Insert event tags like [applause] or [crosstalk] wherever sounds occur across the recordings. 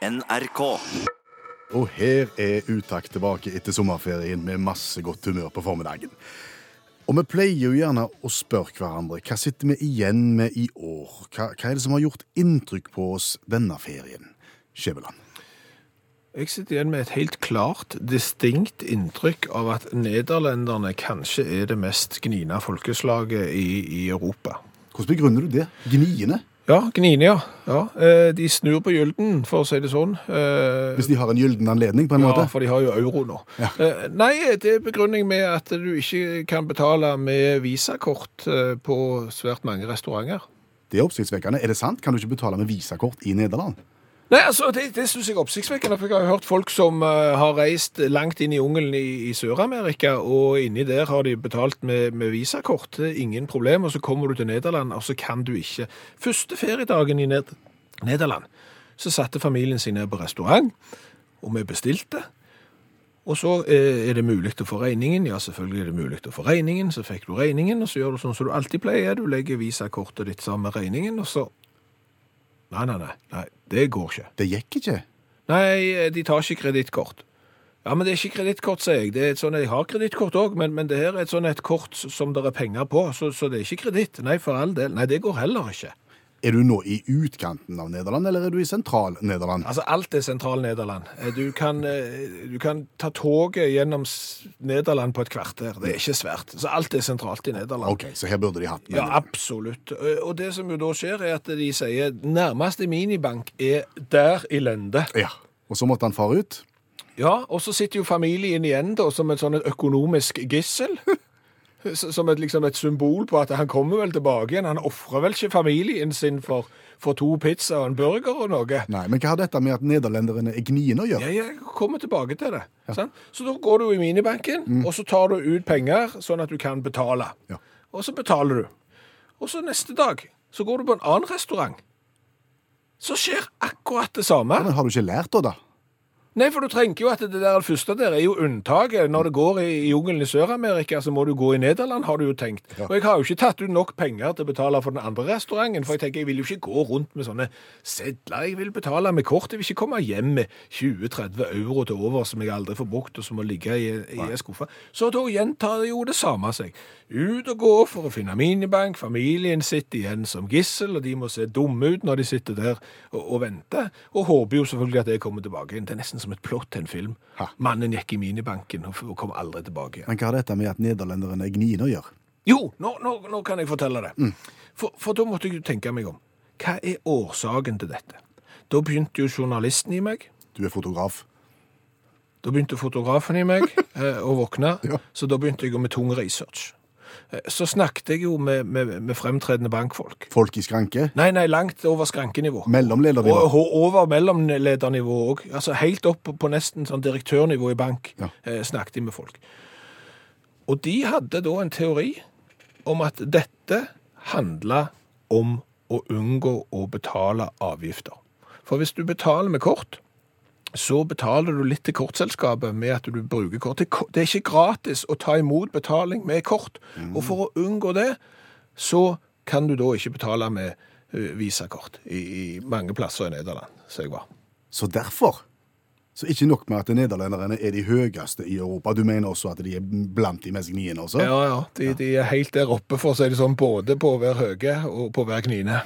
NRK. Og her er Utakt tilbake etter sommerferien med masse godt humør på formiddagen. Og vi pleier jo gjerne å spørre hverandre hva sitter vi igjen med i år? Hva, hva er det som har gjort inntrykk på oss denne ferien? Skjæveland. Jeg sitter igjen med et helt klart, distinkt inntrykk av at nederlenderne kanskje er det mest gnina folkeslaget i, i Europa. Hvordan begrunner du det? Gniende? Ja, gnine, ja. ja. eh, De snur på gylden, for å si det sånn. Eh, Hvis de har en gylden anledning, på en Ja, måte? for de har jo euro nå. Ja. Eh, Nei, det er begrunning med at du ikke kan betale med visakort på svært mange restauranter. Det er oppsiktsvekkende. Er det sant? Kan du ikke betale med visakort i Nederland? Nei, altså, Det, det syns jeg er oppsiktsvekkende. for Jeg har hørt folk som uh, har reist langt inn i jungelen i, i Sør-Amerika, og inni der har de betalt med, med visakort. Ingen problem. Og så kommer du til Nederland, og så kan du ikke. Første feriedagen i Ned Nederland så satte familien sin ned på restaurant, og vi bestilte. Og så eh, er det mulig å få regningen. Ja, selvfølgelig er det mulig å få regningen. Så fikk du regningen, og så gjør du sånn som du alltid pleier. Du legger visakortet ditt sammen med regningen, og så Nei, nei, nei. nei det går ikke. Det gikk ikke. Nei, de tar ikke kredittkort. Ja, men det er ikke kredittkort, sier jeg. Det er et sånt, Jeg har kredittkort òg, men, men det her er et sånt et kort som det er penger på, så, så det er ikke kreditt. Nei, for all del. Nei, det går heller ikke. Er du nå i utkanten av Nederland, eller er du i sentral-Nederland? Altså, alt er sentral-Nederland. Eh, Du, kan, eh, du kan ta toget gjennom Nederland på et kvarter. Det er ikke svært. Så alt er sentralt i Nederland. OK, så her burde de hatt Ja, absolutt. Eh, Og det som jo da skjer, er at de sier nærmeste minibank er der i lende. Ja. Og så måtte han fare ut. Ja, og så sitter jo familien igjen da, som et sånn økonomisk gissel. [laughs] Som et, liksom et symbol på at han kommer vel tilbake igjen. Han offrer vel ikke familien sin for, for to pizza og en burger og noe. Nei, Men hva har dette med at nederlenderne er gniende å gjøre? Ja, jeg kommer tilbake til det. sant? Så da går du i minibanken, og så tar du ut penger sånn at du kan betale. Ja. Og så betaler du. Og så neste dag så går du på en annen restaurant. Så skjer akkurat det samme. Men har du ikke lært da, da? Nei, for du trenger jo at det der første der er jo unntaket. Når det går i i jungelen i Sør-Amerika, så må du gå i Nederland, har du jo tenkt. Og jeg har jo ikke tatt ut nok penger til å betale for den andre restauranten, for jeg tenker jeg vil jo ikke gå rundt med sånne sedler. Jeg vil betale med kort. Jeg vil ikke komme hjem med 20-30 euro til over som jeg aldri får brukt, og som må ligge i, i en skuffe. Så da gjentar det jo det samme seg. Ut og gå for å finne minibank. Familien sitter igjen som gissel, og de må se dumme ut når de sitter der og, og venter. Og håper jo selvfølgelig at jeg kommer tilbake. Det er nesten som et plott til en film. Ha. Mannen gikk i minibanken og, og kom aldri tilbake igjen. Men hva har dette med at nederlenderne er gniende å gjøre? Jo, nå, nå, nå kan jeg fortelle det. For, for da måtte jeg jo tenke meg om. Hva er årsaken til dette? Da begynte jo journalisten i meg. Du er fotograf. Da begynte fotografen i meg [laughs] eh, å våkne, Ja. så da begynte jeg med tung research. Eh, Så snakket jeg jo med, med, med fremtredende bankfolk. Folk i skranke. Nei, nei, langt over skrankenivå. Mellomledernivå. Og og over mellomledernivå òg. Altså helt opp på- på nesten sånn direktørnivå i bank Ja. eh, snakket jeg med folk. Og de hadde da en teori om at dette handla om å unngå å betale avgifter. For hvis du betaler med kort, så betaler du litt til kortselskapet med at du bruker kort. Det er ikke gratis å ta imot betaling med kort. Og for å unngå det, så kan du da ikke betale med eh, visakort i, i mange plasser i Nederland, så jeg var. Så derfor Så ikke nok med at nederlenderne er de høyeste i Europa, du mener også at de er blant de mest gniende også? Ja, ja. De, de er helt der oppe, for å si det sånn, både på å være høye og på å være knine.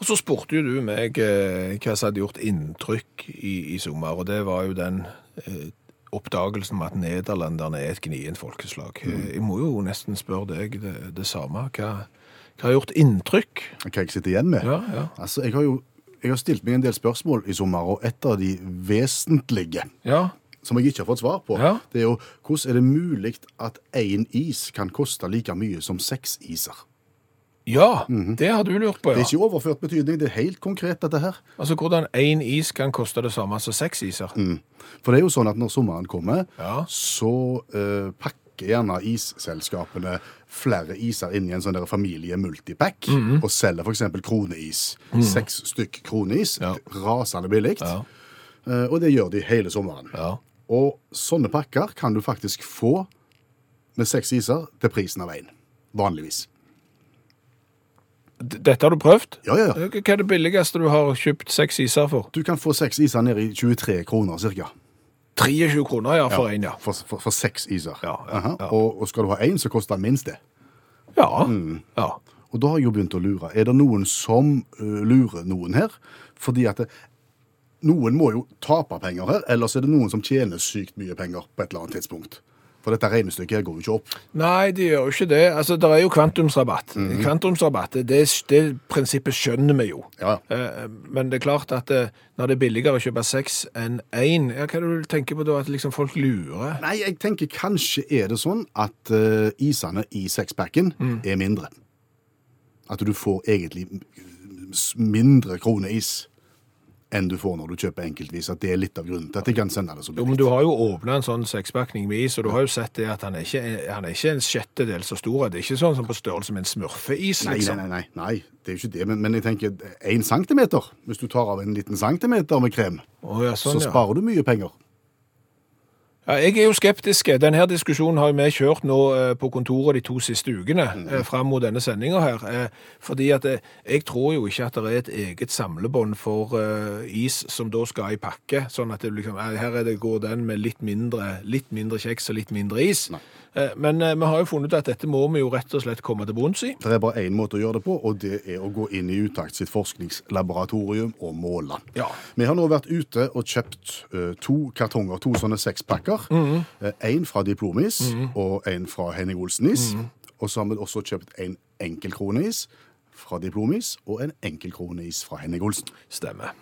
Og så spurte jo du meg eh, hva som hadde gjort inntrykk i, i sommer, og det var jo den eh, oppdagelsen med at nederlenderne er et gnient folkeslag. Eh, Jeg må jo nesten spørre deg det, det samme. Hva, hva har gjort inntrykk? Hva jeg sitter igjen med? Ja, ja. Altså, jeg har jo jeg har stilt meg en del spørsmål i sommer, og et av de vesentlige Ja, som jeg ikke har fått svar på, Ja. det er jo hvordan er det mulig at én is kan koste like mye som seks iser? Ja det har du lurt på, Det er ikke overført betydning, det er helt konkret dette her. Altså hvordan én is kan koste det samme som seks iser. For det er jo sånn at når sommeren kommer, Ja. så eh, pakker gjerne isselskapene flere iser inn i en sånn der familie multipack, Mhm. og selger f.eks. kroneis. Seks stykk kroneis, Ja. rasende billig. Ja. Eh, og det gjør de hele sommeren. Ja. Og sånne pakker kan du faktisk få med seks iser til prisen av én. Vanligvis. Dette har du prøvd? Ja, ja, ja. Eh, Hva er det billigste du har kjøpt seks iser for? Du kan få seks iser ned i 23 kroner cirka. 23 kroner, ja, for en, ja. For, for, for seks iser. Ja, ja, ja. Og, og skal du ha én, så koster den minst det. Ja. ja. Og da har jeg jo begynt å lure. Er det noen som uh, lurer noen her? Fordi at det, noen må jo tape penger her, ellers er det noen som tjener sykt mye penger på et eller annet tidspunkt. For dette regnestykket går jo ikke opp. Nei, de gjør jo ikke det. Altså, Det er jo kvantumsrabatt. Mhm. Kvantumsrabatt, det, det prinsippet skjønner vi jo. Ja. Eh, Men det er klart at eh, når det er billigere å kjøpe seks enn én, ja, hva er det du tenker på da? At liksom folk lurer? Nei, jeg tenker kanskje er det sånn at uh, isene i sexpacken er mindre. At du får egentlig mindre kroneis enn du får når du kjøper enkeltvis. At det er litt av grunnen til at de kan sende det så Jo, men Du har jo åpna en sånn sekspakning med is, og du har jo sett det at han er ikke, han er ikke en sjettedel så stor. Det er ikke sånn som på størrelse med en smurfeis, liksom. nei, nei, nei, nei, det er jo ikke det. Men, men jeg tenker én centimeter. Hvis du tar av en liten centimeter med krem, oh, ja, sånn, så ja. sparer du mye penger. Ja, jeg er jo skeptisk. Denne diskusjonen har vi kjørt nå eh, på kontoret de to siste ukene, mm. fram mot denne sendinga her. Eh, fordi at eh, jeg tror jo ikke at det er et eget samlebånd for eh, is som da skal i pakke. Sånn at det liksom, eh, her er det går den med litt mindre, litt mindre kjeks og litt mindre is. Eh, men eh, vi har jo funnet ut at dette må vi jo rett og slett komme til bunns i. Det er bare én måte å gjøre det på, og det er å gå inn i Utakt sitt forskningslaboratorium og måle. Ja. Vi har nå vært ute og kjøpt eh, to kartonger, to sånne sekspakker. Én fra Diplomis og en fra Henning Olsen-is. Og så har vi også kjøpt en enkelkroneis fra Diplomis og en enkelkroneis fra Henning Olsen. Stemmer.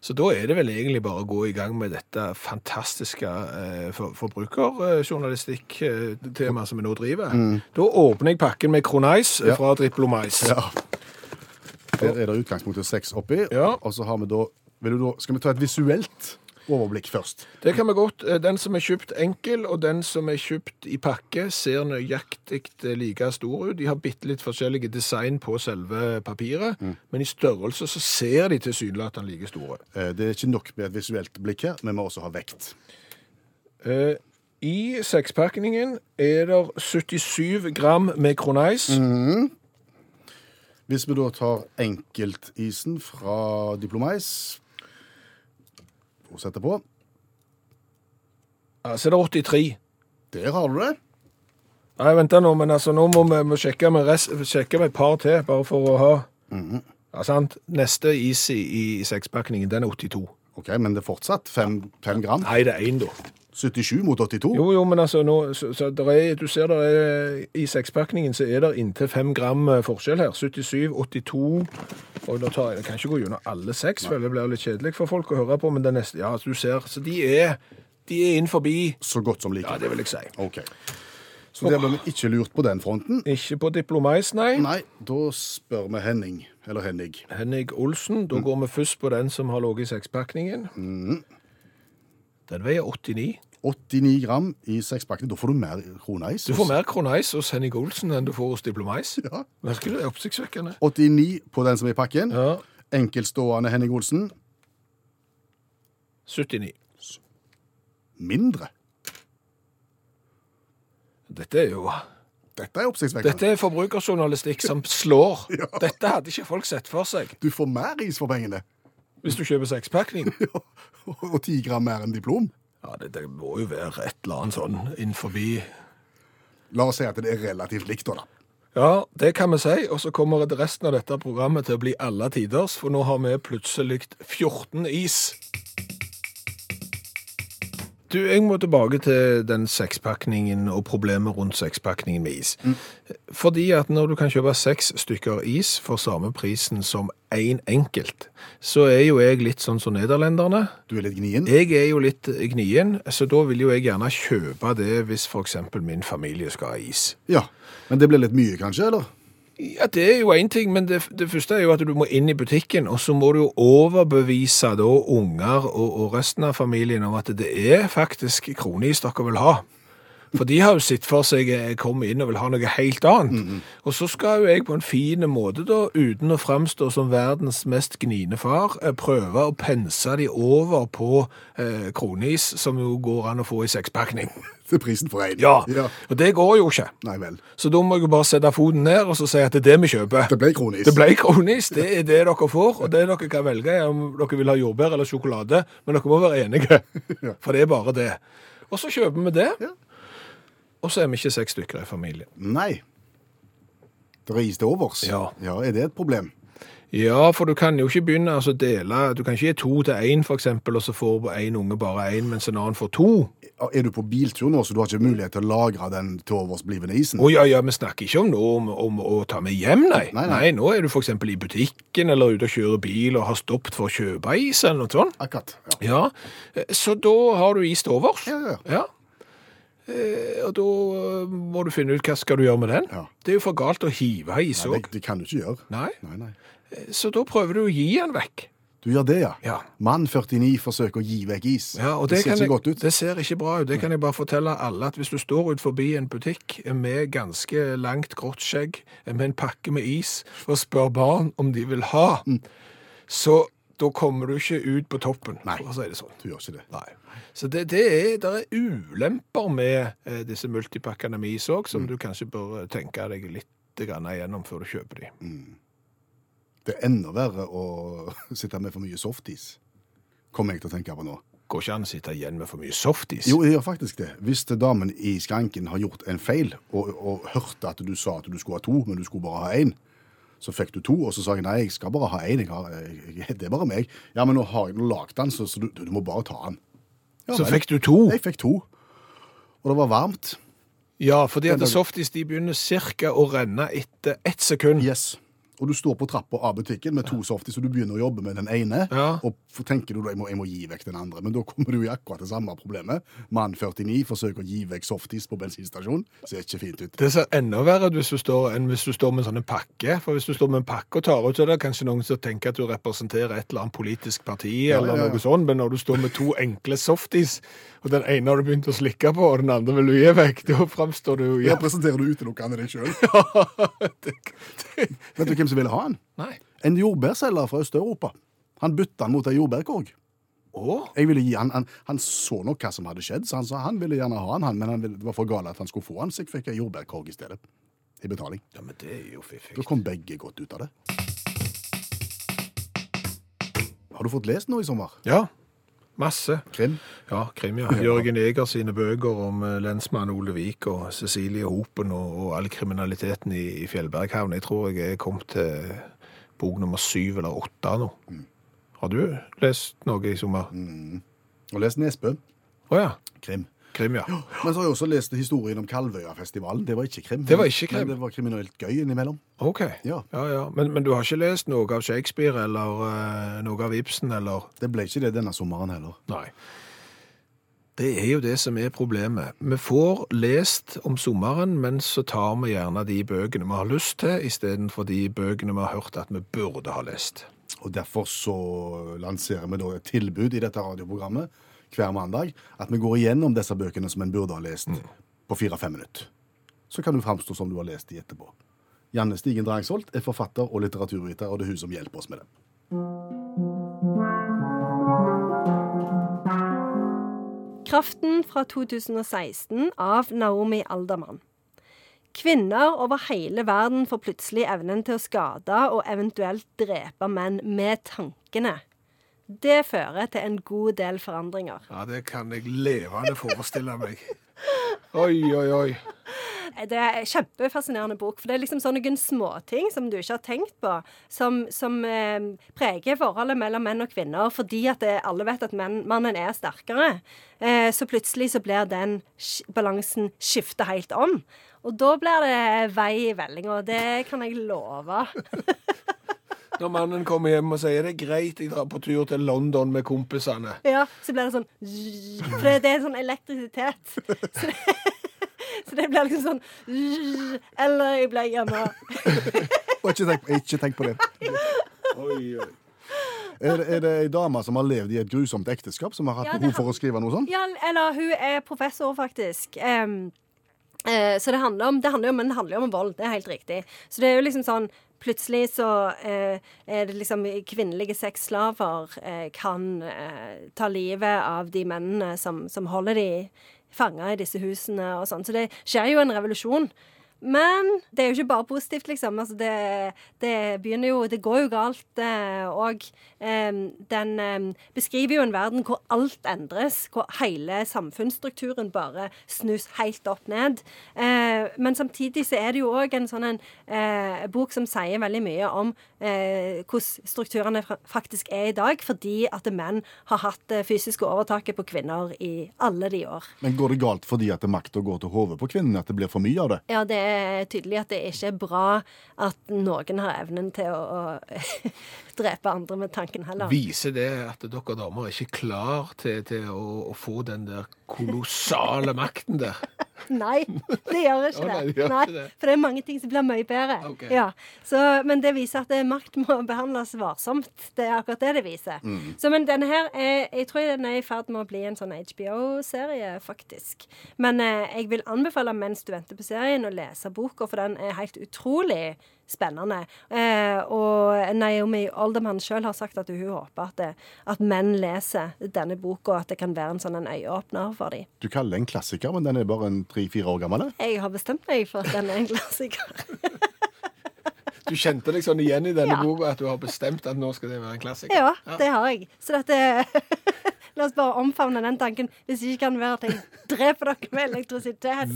Så da er det vel egentlig bare å gå i gang med dette fantastiske eh, for, forbrukerjournalistikk-temaet som vi nå driver. Da åpner jeg pakken med Kronais Ja. fra Diplomais. Ja. Der er det utgangspunktet seks oppi. Ja. Og så har vi da, vil du da Skal vi ta et visuelt overblikk først? Det kan vi godt. Eh, Den som er kjøpt enkel, og den som er kjøpt i pakke, ser nøyaktig eh, like stor ut. De har bitte litt forskjellige design på selve papiret, men i størrelse så ser de tilsynelatende like store. Eh, Det er ikke nok med et visuelt blikk her, vi må også ha vekt. Eh, I sekspakningen er det 77 gram med Kronais. Hvis vi da tar enkeltisen fra Diplomais og setter på så er det 83. Der har du det. Nei, vent da nå, men altså, nå må vi, må sjekke, med rest, sjekke med et par til, bare for å ha... Ja, sant? Neste is i, i sekspakningen, den er 82. Ok, Men det er fortsatt fem gram. Nei, det er én, da. 77 mot 82. Jo, jo, men altså, nå, så, så der er, du ser der er, i sekspakningen så er det inntil fem gram eh, forskjell her. 77, 82, og nå tar jeg, jeg kan ikke gå gjennom alle seks, for det blir litt kjedelig for folk å høre på, men det neste, ja, du ser, så de er, de er inn forbi, Så godt som like. ja, det vil jeg si. Ok. Så der ble vi ikke lurt på den fronten. Ikke på diplomais, nei. Nei, da spør vi Henning, eller Henning. Henning Olsen, da går vi først på den som har ligget i sekspakningen. Den veier 89. 89 gram i sekspakken. Da får du mer kronais. Du får mer kronais hos Henning Olsen enn du får hos diplomais. [laughs] Ja. Det er oppsiktsvekkende. 89 på den som er i pakken. Ja, Enkeltstående Henning Olsen. 79. Mindre. Dette er jo... Dette er oppsiktsvekkende. Dette er forbrukerjournalistikk som slår. [laughs] Dette hadde ikke folk sett for seg. Du får mer is for pengene. Hvis du kjøper sekspakning. [laughs] ja. Og 10 gram mer enn diplom. Ja, det, det må jo være et eller annet sånn innenforbi. La oss si at det er relativt likt, da. Ja, det kan vi si. Og så kommer resten av dette programmet til å bli alle tiders, for nå har vi plutselig 14 is. Du, jeg må tilbake til den sekspakningen og problemet rundt sekspakningen med is. Fordi at når du kan kjøpe seks stykker is for samme prisen som én enkelt, så er jo jeg litt sånn som nederlenderne. Du er litt gnien. Jeg er jo litt gnien, så da vil jo jeg gjerne kjøpe det hvis eksempel min familie skal ha is. Ja. Men det blir litt mye, kanskje? eller? Ja, det er jo en ting, men det, det første er jo at du må inn i butikken, og så må du jo overbevise da unger og, og resten av familien om at det er faktisk kronis dere vil ha. For de har jo sett for seg jeg kommer inn og vil ha noe helt annet. Og så skal jo jeg på en fin måte, da, uten å framstå som verdens mest gniende far, eh, prøve å pense de over på eh, kronis, som jo går an å få i sekspakning. [laughs] Til prisen for én. Ja. Og det går jo ikke. Nei vel. Så da må jeg jo bare sette foten ned og så si at det er det vi kjøper. Det ble kronis. Det ble kronis, det er det dere får, og det dere kan velge er om dere vil ha jordbær eller sjokolade, men dere må være enige, [laughs] for det er bare det. Og så kjøper vi det, Ja. og så er vi ikke seks stykker i familien. Nei. Det er is til overs. Ja. ja. Er det et problem? Ja, for du kan jo ikke begynne altså, å dele, du kan ikke gi to til én eksempel, og så får en unge bare én, mens en annen får to. Er du på biltur nå, så du har ikke mulighet til å lagre den til oversblivende isen? Å ja, ja, vi snakker ikke om nå om, om å ta med hjem, nei. Nei, nei. nå er du eksempel i butikken, eller ute og kjører bil, og har stoppet for å kjøpe is, eller noe sånt. Akkurat. Ja. Ja, eh, så da har du is til overs. Ja, ja. Ja. Eh, Og da eh, må du finne ut hva skal du gjøre med den. Ja. Det er jo for galt å hive is Nei, òg. det, det kan du ikke gjøre. Nei. Nei, nei. Så da prøver du å gi den vekk. Du gjør det, ja. Ja. Mann 49 forsøker å gi vekk is. Ja, det, det, ser ikke jeg, godt ut. det ser ikke bra ut. Det kan jeg bare fortelle alle at hvis du står ut forbi en butikk med ganske langt grått skjegg, med en pakke med is, og spør barn om de vil ha, Mm. så da kommer du ikke ut på toppen, Nei. for å si det sånn. Du gjør ikke det. Nei. Så det, det er, der er ulemper med eh, disse multipakkene med is òg, som Mm. du kanskje bør tenke deg litt grann igjennom før du kjøper de. Det er enda verre å [laughs] sitte med for mye softis. Kommer jeg til å tenke på nå. Går ikke an å sitte igjen med for mye softis. Jo, jeg gjør faktisk det. Hvis damen i skranken har gjort en feil, og, og hørte at du sa at du skulle ha to, men du skulle bare ha én, så fikk du to, og så sa jeg nei, jeg skal bare ha én. Det er bare meg. Ja, men nå har jeg lagd den, så, så du, du må bare ta den. Ja, Så vel. fikk du to. Jeg fikk to. Og det var varmt. Ja, fordi at softis de begynner cirka å renne etter ett sekund. Yes. Og du står på trappa av butikken med to softis, og du begynner å jobbe med den ene. Ja. Og tenker du da jeg må, jeg må gi vekk den andre. Men da kommer du i akkurat det samme problemet. Mann 49 forsøker å gi vekk softis på bensinstasjon. Ser ikke fint ut. Det ser enda verre ut hvis du står, enn hvis du står med en sånn en pakke. For hvis du står med en pakke og tar ut, så er det kanskje noen som tenker at du representerer et eller annet politisk parti, Ja, eller ja, noe sånt. Men når du står med to enkle softis, og den ene har du begynt å slikke på, og den andre vil du gi vekk, da framstår du jo. Representerer du utelukkende deg sjøl? [laughs] Vet du hvem som ville ha den? Nei. En jordbærselger fra Øst-Europa. Han bytta den mot ei jordbærkorg. Oh. Jeg ville gi han, han, han så nok hva som hadde skjedd, så han sa han ville gjerne ha han, men han ville, det var for galt at han skulle få den, så jeg fikk ei jordbærkorg i stedet. I betaling. Ja, men det er jo fiffig. Da kom begge godt ut av det. Har du fått lest noe i sommer? Ja. Masse. Krim? Ja, krim, ja. Jørgen Eger sine bøker om eh, lensmann Ole Vik og Cecilie Hopen og, og all kriminaliteten i, i Fjellberghavn. Jeg tror jeg er kommet til bok nummer syv eller åtte nå. Har du lest noe i sommer? Mm. Og lest Nesbø? ja. Krim. Krim, ja. Men så har jeg også lest historien om Kalvøyafestivalen. Det var ikke krim. Det var ikke krim. Men det var kriminelt gøy innimellom. OK. Ja. ja, ja. Men, men du har ikke lest noe av Shakespeare eller uh, noe av Ibsen eller Det ble ikke det denne sommeren heller. Nei. Det er jo det som er problemet. Vi får lest om sommeren, men så tar vi gjerne de bøkene vi har lyst til, istedenfor de bøkene vi har hørt at vi burde ha lest. Og derfor så lanserer vi da et tilbud i dette radioprogrammet hver mandag, at vi går igjennom disse bøkene som en burde ha lest på fire-fem minutter. Så kan du framstå som du har lest de etterpå. Janne Stigen Drangsholt er forfatter og litteraturviter, og det er hun som hjelper oss med det. Kraften fra 2016 av Naomi Aldermann. Kvinner over hele verden får plutselig evnen til å skade og eventuelt drepe menn med tankene. Det fører til en god del forandringer. Ja, det kan jeg levende forestille meg. Oi, oi, oi. Det er en kjempefascinerende bok, for det er liksom sånne småting som du ikke har tenkt på, som, som eh, preger forholdet mellom menn og kvinner, fordi at det, alle vet at menn, mannen er sterkere. Eh, så plutselig så blir den balansen skifta helt om. Og da blir det vei i vellinga, det kan jeg love. [laughs] Når mannen kommer hjem og sier det er greit, jeg drar på tur til London med kompisene. Ja, så blir det sånn For det, er sånn elektrisitet. Så det, [laughs] så det blir liksom sånn Eller jeg blir hjemme. [laughs] Ikke tenk, ikke tenk på det. Oi, oi. Er, det- er det ei dame som har levd i et grusomt ekteskap, som har hatt Ja, behov for å skrive noe sånt? Ja, eller hun er professor, faktisk. Um, uh, så det handler, om, det, handler om, men det handler om vold. Det er helt riktig. Så det er jo liksom sånn Plutselig så eh, er det liksom kvinnelige sexslaver eh, kan eh, ta livet av de mennene som, som holder de fanga i disse husene og sånn. Så det skjer jo en revolusjon. Men det er jo ikke bare positivt, liksom. Altså det, det begynner jo Det går jo galt. Eh, og eh, den eh, beskriver jo en verden hvor alt endres. Hvor hele samfunnsstrukturen bare snus helt opp ned. Eh, men samtidig så er det jo òg en sånn en eh, bok som sier veldig mye om eh, hvordan strukturene faktisk er i dag, fordi at menn har hatt det fysiske overtaket på kvinner i alle de år. Men går det galt fordi at makta går til hodet på kvinnen? At det blir for mye av det? Ja, det er tydelig at det ikke er bra at noen har evnen til å, å [laughs] drepe andre med tanken heller. Viser det at dere damer er ikke klar til, til å, å få den der kolossale makten der? Nei, det gjør ikke [laughs] det. nei, det Nei. For det er mange ting som blir mye bedre. Ja, så, men det viser at makt må behandles varsomt. Det er akkurat det det viser. Mm. Så, men denne her er, jeg tror den er i ferd med å bli en sånn HBO-serie, faktisk. Men eh, jeg vil anbefale mens du venter på serien, å lese boka, for den er helt utrolig spennende. Eh, og Naomi Alderman sjøl har sagt at hun håper at, det, at menn leser denne boka, at det kan være en sånn en øyeåpner for dem. Du kaller det en klassiker, men den er bare en tre-fire år gammel? eh? Jeg har bestemt meg for at den er en klassiker. Du kjente deg sånn igjen i denne Ja. boka at du har bestemt at nå skal det være en klassiker? Ja, det har jeg. Så dette [laughs] La oss bare omfavne den tanken. Hvis det ikke kan være at jeg dreper dere med elektrisitet.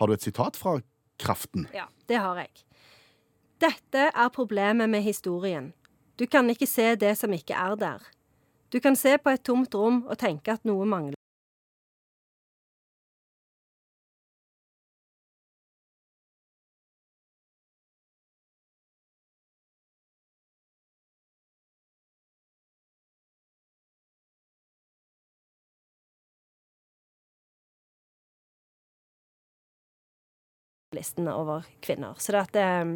Har du et sitat fra Kraften? Ja, det har jeg. Dette er problemet med historien. Du kan ikke se det som ikke er der. Du kan se på et tomt rom og tenke at noe mangler. Listen over kvinner. Så det at eh,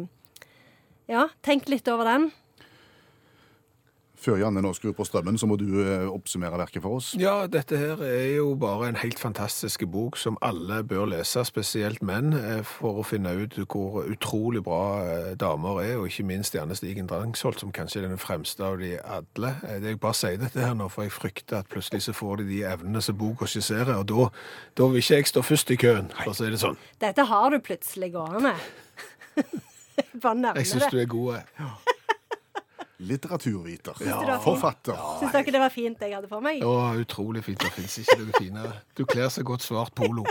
Ja, tenk litt over den. Før Janne nå skrur på strømmen, så må du eh, oppsummere verket for oss. Ja, dette her er jo bare en helt fantastisk bok som alle bør lese, spesielt menn, eh, for å finne ut hvor utrolig bra eh, damer er, og ikke minst Janne Stigen Drangsholt, som kanskje er den fremste av de alle. Det Jeg bare sier dette her nå, for jeg frykter at plutselig så får de de evnene som boka skisserer, og da, da vil ikke jeg stå først i køen, for å si det sånn. Dette har du plutselig gående. [laughs] Bare nevne Jeg syns du er god. ja. Det Ja. Forfatter. Syns dere det var fint jeg hadde på meg? Ja, utrolig fint. Det fins ikke noe finere. Du kler så godt svart polo.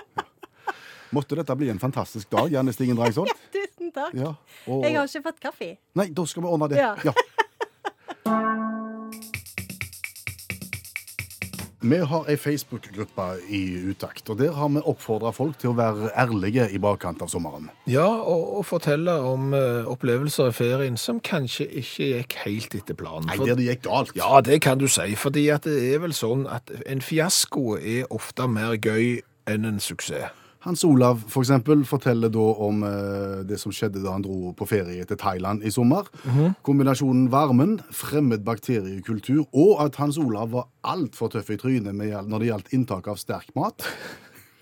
Måtte dette bli en fantastisk dag, Janne Stigen Drangsvold? [laughs] Tusen takk. Ja. Og... Jeg har ikke fått kaffe. Nei, da skal vi ordne det. Ja. Ja. Vi har ei Facebook-gruppe i utakt, og der har vi oppfordra folk til å være ærlige i bakkant av sommeren. Ja, og, og fortelle om uh, opplevelser i ferien som kanskje ikke gikk helt etter planen. Nei, der det gikk galt. Ja, det kan du si, fordi at det er vel sånn at en fiasko er ofte mer gøy enn en suksess. Hans Olav for eksempel, forteller da om eh, det som skjedde da han dro på ferie til Thailand i sommer. Kombinasjonen varmen, fremmed bakteriekultur og at Hans Olav var altfor tøff i trynet med, når det gjaldt inntak av sterk mat.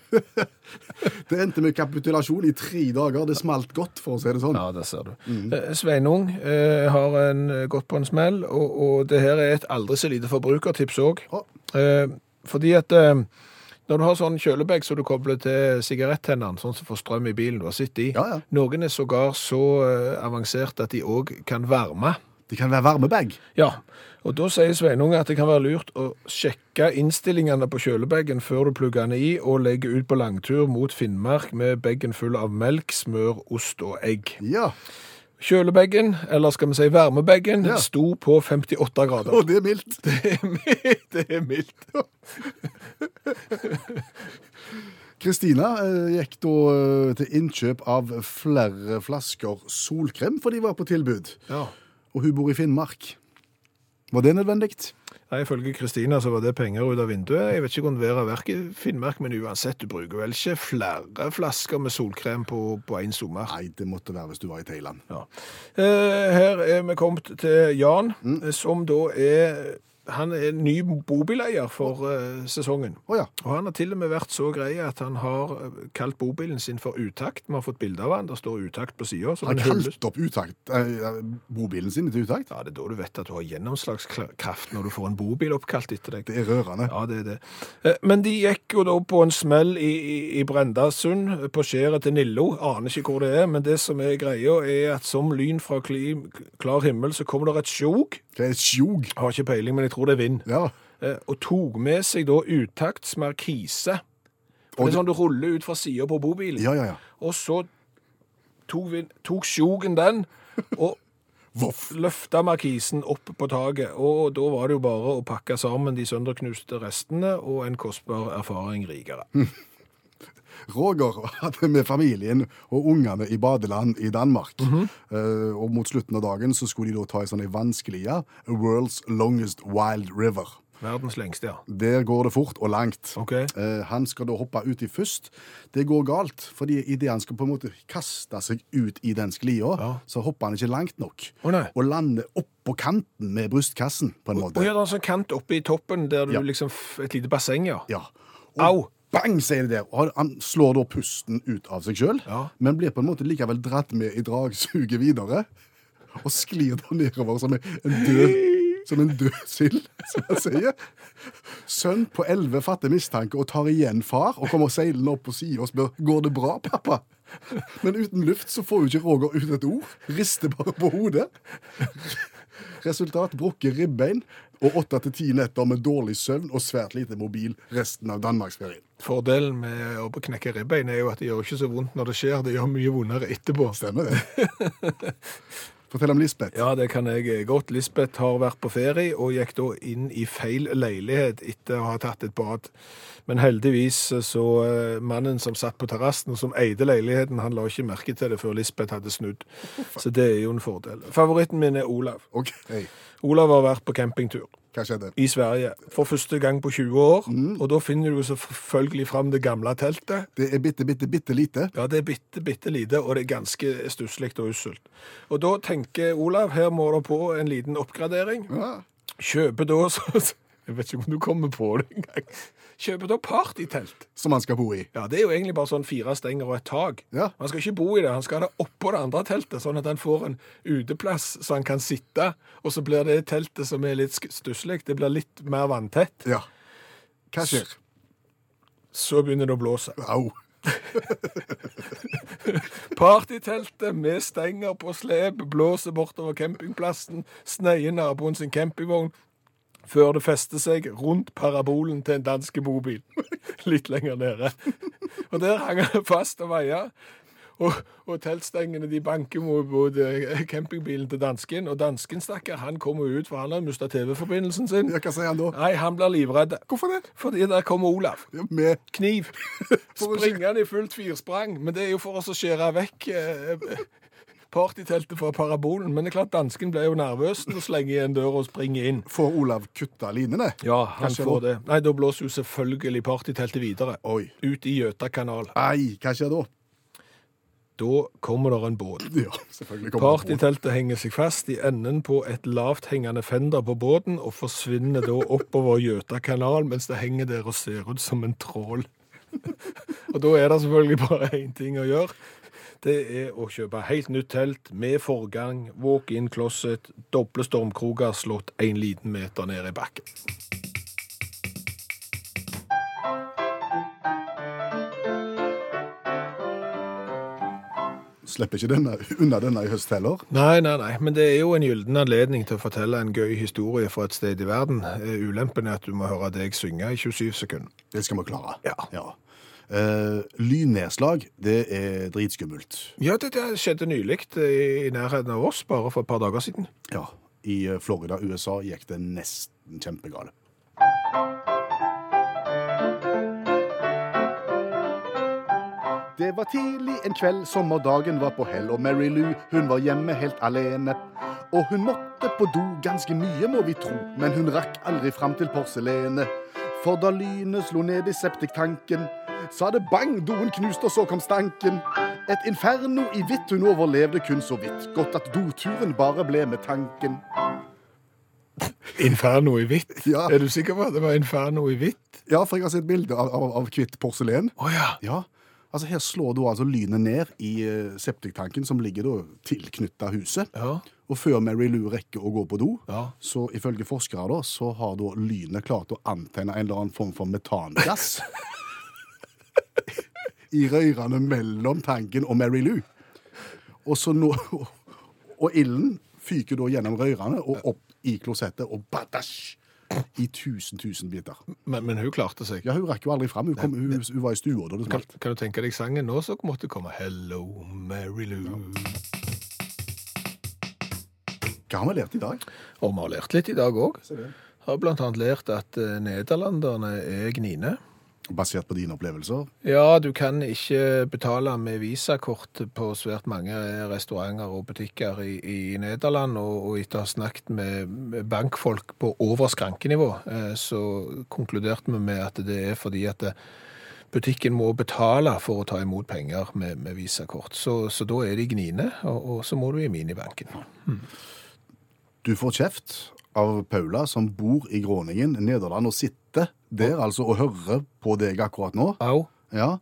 [laughs] det endte med kapitulasjon i tre dager. Det smalt godt, for å si det sånn. Ja, det ser du. Mm. Sveinung eh, har en, eh, gått på en smell, og, og det her er et aldri så lite forbrukertips òg. Å. Eh, fordi at eh, når du har sånn kjølebag som du kobler til sigarettennene, sånn som får strøm i bilen du har sittet i, Ja, ja. noen er sågar så eh, avansert at de òg kan varme. Det kan være varmebag. Ja, og da sier Sveinung at det kan være lurt å sjekke innstillingene på kjølebagen før du plugger den i, og legge ut på langtur mot Finnmark med bagen full av melk, smør, ost og egg. Ja, Kjølebagen, eller skal vi si varmebagen, Ja. sto på 58 grader. Å, [laughs] det er mildt. Det er mildt. Det er mildt. Kristina eh, gikk da eh, til innkjøp av flere flasker solkrem, for de var på tilbud. Ja. Og hun bor i Finnmark. Var det nødvendig? Nei, Ifølge Kristina så var det penger ut av vinduet. Jeg vet ikke om det er i Finnmark, men uansett, du bruker vel ikke flere flasker med solkrem på på én sommer? Nei, det måtte være hvis du var i Thailand. Ja. Eh, her er vi kommet til Jan, som da er han er ny bobileier for uh, sesongen. Oh, ja. Og han har til og med vært så grei at han har eh, kalt bobilen sin for Utakt. Vi har fått bilde av han, det står Utakt på sida. Han kalte opp utakt, eh, bobilen sin til utakt. Ja, det er da du vet at du har gjennomslagskraft når du får en bobil oppkalt etter deg. Det er rørende. Ja, det er det. Eh, Men de gikk jo da på en smell i, i, i Brendasund, på skjæret til Nillo. Aner ikke hvor det er, men det som er greia, er at som lyn fra klar himmel, så kommer det et sjok. Hva er sjog? Har ikke peiling, men jeg tror det er vind. Ja. Eh, Og tok med seg da uttaktsmarkise. For Det er sånn du ruller ut fra sida på bobilen. Ja, ja, ja. Og så tok, vi, tok sjogen den, og [laughs] Voff. løfta markisen opp på taket. Og da var det jo bare å pakke sammen de sønderknuste restene og en kostbar erfaring rikere. Roger hadde med familien og ungene i badeland i Danmark. Eh, og mot slutten av dagen så skulle de da ta ei sånn vanskelige. World's Longest Wild River. Verdens lengste, ja. Der går det fort og langt. Okay. Uh, han skal da hoppe uti først. Det går galt, fordi idet han skal på en måte kaste seg ut i den sklia, Ja. så hopper han ikke langt nok. Oh. Og lander oppå kanten med brystkassen, på en måte. ja, det er en sånn kant oppe i toppen der du Ja. liksom Et lite basseng, ja. Ja. Og Au! Bang, sier de der. Og han- han slår da pusten ut av seg sjøl, Ja. men blir på en måte likevel dratt med i dragsuget videre. Og sklir da nedover som en død som en død sild, som jeg sier. Sønn på elleve fatter mistanke og tar igjen far og kommer seilende opp på sida og spør går det bra, pappa. Men uten luft så får jo ikke Roger ut et ord. Rister bare på hodet. Resultat brukket ribbein og åtte til ti netter med dårlig søvn og svært lite mobil resten av danmarksferien. Fordelen med å knekke ribbein er jo at det gjør ikke så vondt når det skjer. Det gjør mye vondere etterpå. Stemmer det? Fortell om Lisbeth. Ja, det kan jeg godt. Lisbeth har vært på ferie og gikk da inn i feil leilighet etter å ha tatt et bad. Men heldigvis så eh, mannen som satt på terrassen og som eide leiligheten, han la ikke merke til det før Lisbeth hadde snudd. Så det er jo en fordel. Favoritten min er Olav. Okay. Olav har vært på campingtur Hva skjedde? i Sverige for første gang på 20 år, og da finner du selvfølgelig fram det gamle teltet. Det er bitte, bitte, bitte lite. Ja, det er bitte, bitte lite, og det er ganske stusslig og usselt. Og da tenker Olav, her må det på en liten oppgradering. Ja. Kjøper da [laughs] så Jeg vet ikke om du kommer på det engang. Kjøper da partytelt. Som han skal bo i. Ja, det er jo egentlig bare sånn fire stenger og et tak. Ja. Han skal ikke bo i det, han skal ha det oppå det andre teltet, sånn at han får en uteplass så han kan sitte. Og så blir det teltet som er litt stusslig, det blir litt mer vanntett. Ja. Hva skjer? Så begynner det å blåse. Au. [laughs] Partyteltet med stenger på slep blåser bortover campingplassen, sneier naboen sin campingvogn, før det fester seg rundt parabolen til en danske bobil. [laughs] Litt lenger nede. [laughs] Og der hang han fast og veia. Og, og teltstengene de banker mot, eh, campingbilen til dansken. Og dansken, stakkar, han kommer ut, for han har mista TV-forbindelsen sin. Ja, hva sier han da? Nei, han blir livredd. Hvorfor det? Fordi der kommer Olav. Ja, Med Kniv. [laughs] Springende i fullt firsprang. Men det er jo for oss å skjære vekk eh, partyteltet fra parabolen. Men det er klart dansken ble jo nervøs og slenger igjen døra og springer inn. Får Olav kutta linene? Ja, han Kanskje får det. Nei, da blåser jo selvfølgelig partyteltet videre. Oi. Ut i Gjøtakanal. Nei, hva skjer da? Da kommer [laughs] det en båt. Ja. Partyteltet henger seg fast i enden på et lavthengende fender på båten og forsvinner da oppover Gjøtakanal mens det henger der og ser ut som en trål. [laughs] og da er det selvfølgelig bare én ting å gjøre. Det er å kjøpe helt nytt telt med forgang, walk-in closet, doble stormkroker slått en liten meter ned i bakken. Slipper ikke denne, unna denne i høst heller. Nei, nei, nei, men det er jo en gylden anledning til å fortelle en gøy historie fra et sted i verden. Eh, Ulempen er at du må høre deg synge i 27 sekunder. Det skal vi klare. Ja. Ja. Eh, lynnedslag, det er dritskummelt. Ja, det, det skjedde nylig i, i nærheten av oss, bare for et par dager siden. Ja. I eh, Florida, USA, gikk det nesten kjempegale. Det var tidlig en kveld, sommerdagen var på hell, og Mary Lou, hun var hjemme helt alene. Og hun måtte på do ganske mye, må vi tro, men hun rakk aldri fram til porselenet. For da lynet slo ned i septiktanken, sa det bang, doen knuste, og så kom stanken. Et inferno i hvitt, hun overlevde kun så vidt. Godt at doturen bare ble med tanken. Inferno i hvitt? Ja. Er du sikker på at det var Inferno i hvitt? Ja, for jeg har sett bilde av, av, av hvitt porselen. Oh, ja. Ja, altså Her slår da altså lynet ned i uh, septiktanken, som ligger da tilknytta huset. Ja. Og før Mary Lou rekker å gå på do, Ja. så ifølge forskere da, så har da lynet klart å antenne en eller annen form for metangass [laughs] i røyrene mellom tanken og Mary Lou. Og, så nå, og ilden fyker da gjennom røyrene og opp i klosettet, og badasj! I tusen, tusen biter. Men, men hun klarte seg. Ja, Hun rakk jo aldri fram. Hun, kom, hun, hun var i stua da det Kan, smalt. kan du tenke deg sangen nå, så måtte det komme Hello, Mary Lou. Hva har vi lært i dag? Og vi har lært litt i dag òg. Har blant annet lært at eh, nederlenderne er gnine. Basert på dine opplevelser. Ja, du kan ikke betale med visakort på svært mange restauranter og butikker i, i Nederland, og, og etter å ha snakket med bankfolk på over skrankenivå, eh, så konkluderte vi med at det er fordi at butikken må betale for å ta imot penger med, med visakort. Så, så da er de gnine, og, og så må du i minibanken. Du får kjeft av Paula, som bor i Gråningen, Nederland, og sitter der altså og hører på deg akkurat nå. Au. Ja,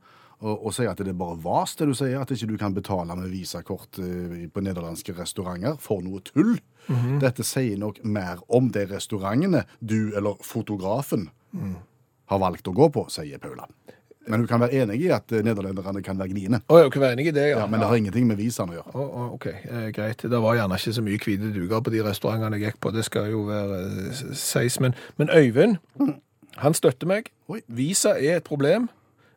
og, og sier at det er bare vas det du sier, at ikke du kan betale med visakort eh, på nederlandske restauranter. For noe tull! Dette sier nok mer om de restaurantene du eller fotografen har valgt å gå på, sier Paula. Men hun kan være enig i at eh, nederlenderne kan være gniene. Å, jeg kan være enig i det, ja. Ja, men det har ingenting med visaen å gjøre. Å, oh, ok, eh, greit. Det var gjerne ikke så mye hvite duker på de restaurantene jeg gikk på. Det skal jo være eh, seis. Men, men Øyvind, han støtter meg. Oi. Visa er et problem.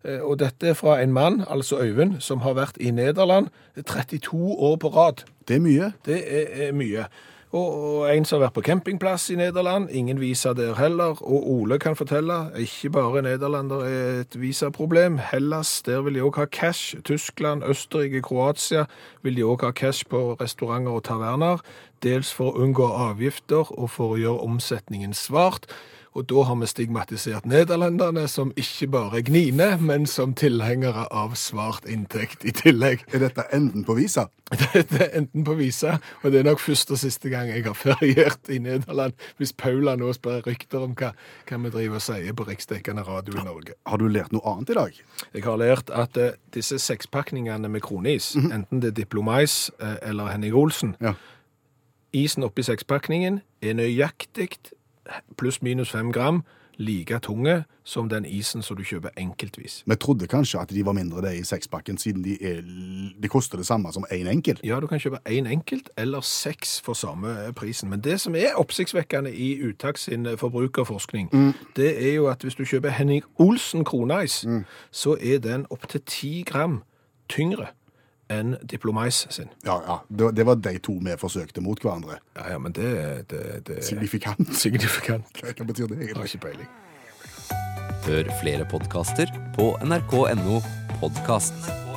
eh, Og dette er fra en mann, altså Øyvind, som har vært i Nederland 32 år på rad. Det er mye. Det er, er mye. Og, og en som har vært på campingplass i Nederland, ingen visa der heller. Og Ole kan fortelle, ikke bare Nederlander er et visaproblem. Hellas, der vil de òg ha cash. Tyskland, Østerrike, Kroatia vil de òg ha cash på restauranter og taverner. Dels for å unngå avgifter og for å gjøre omsetningen svart. Og da har vi stigmatisert nederlenderne som ikke bare gnine, men som tilhengere av svart inntekt i tillegg. Er dette enden på visa? [laughs] Dette er enden på visa, og det er nok første og siste gang jeg har feriert i Nederland, hvis Paula nå sprer rykter om hva, hva vi driver og sier på riksdekkende radio i Norge. Har du lært noe annet i dag? Jeg har lært at uh, disse sekspakningene med kronis, enten det er Diplomais uh, eller Henning Olsen, Ja. isen oppi sekspakningen er nøyaktig pluss minus fem gram like tunge som den isen som du kjøper enkeltvis. Vi trodde kanskje at de var mindre det i sekspakken, siden de, er, de koster det samme som én en enkelt? Ja, du kan kjøpe én enkelt eller seks for samme prisen. Men det som er oppsiktsvekkende i Uttak sin forbrukerforskning, det er jo at hvis du kjøper Henning Olsen Kronais, så er den opptil ti gram tyngre enn Diplomais sin. Ja, ja. Det, det var de to vi forsøkte mot hverandre. Ja, ja, men det, det, det er Signifikant. signifikant. Hva betyr det Jeg har ikke peiling. Hør flere podkaster på nrk.no podkast.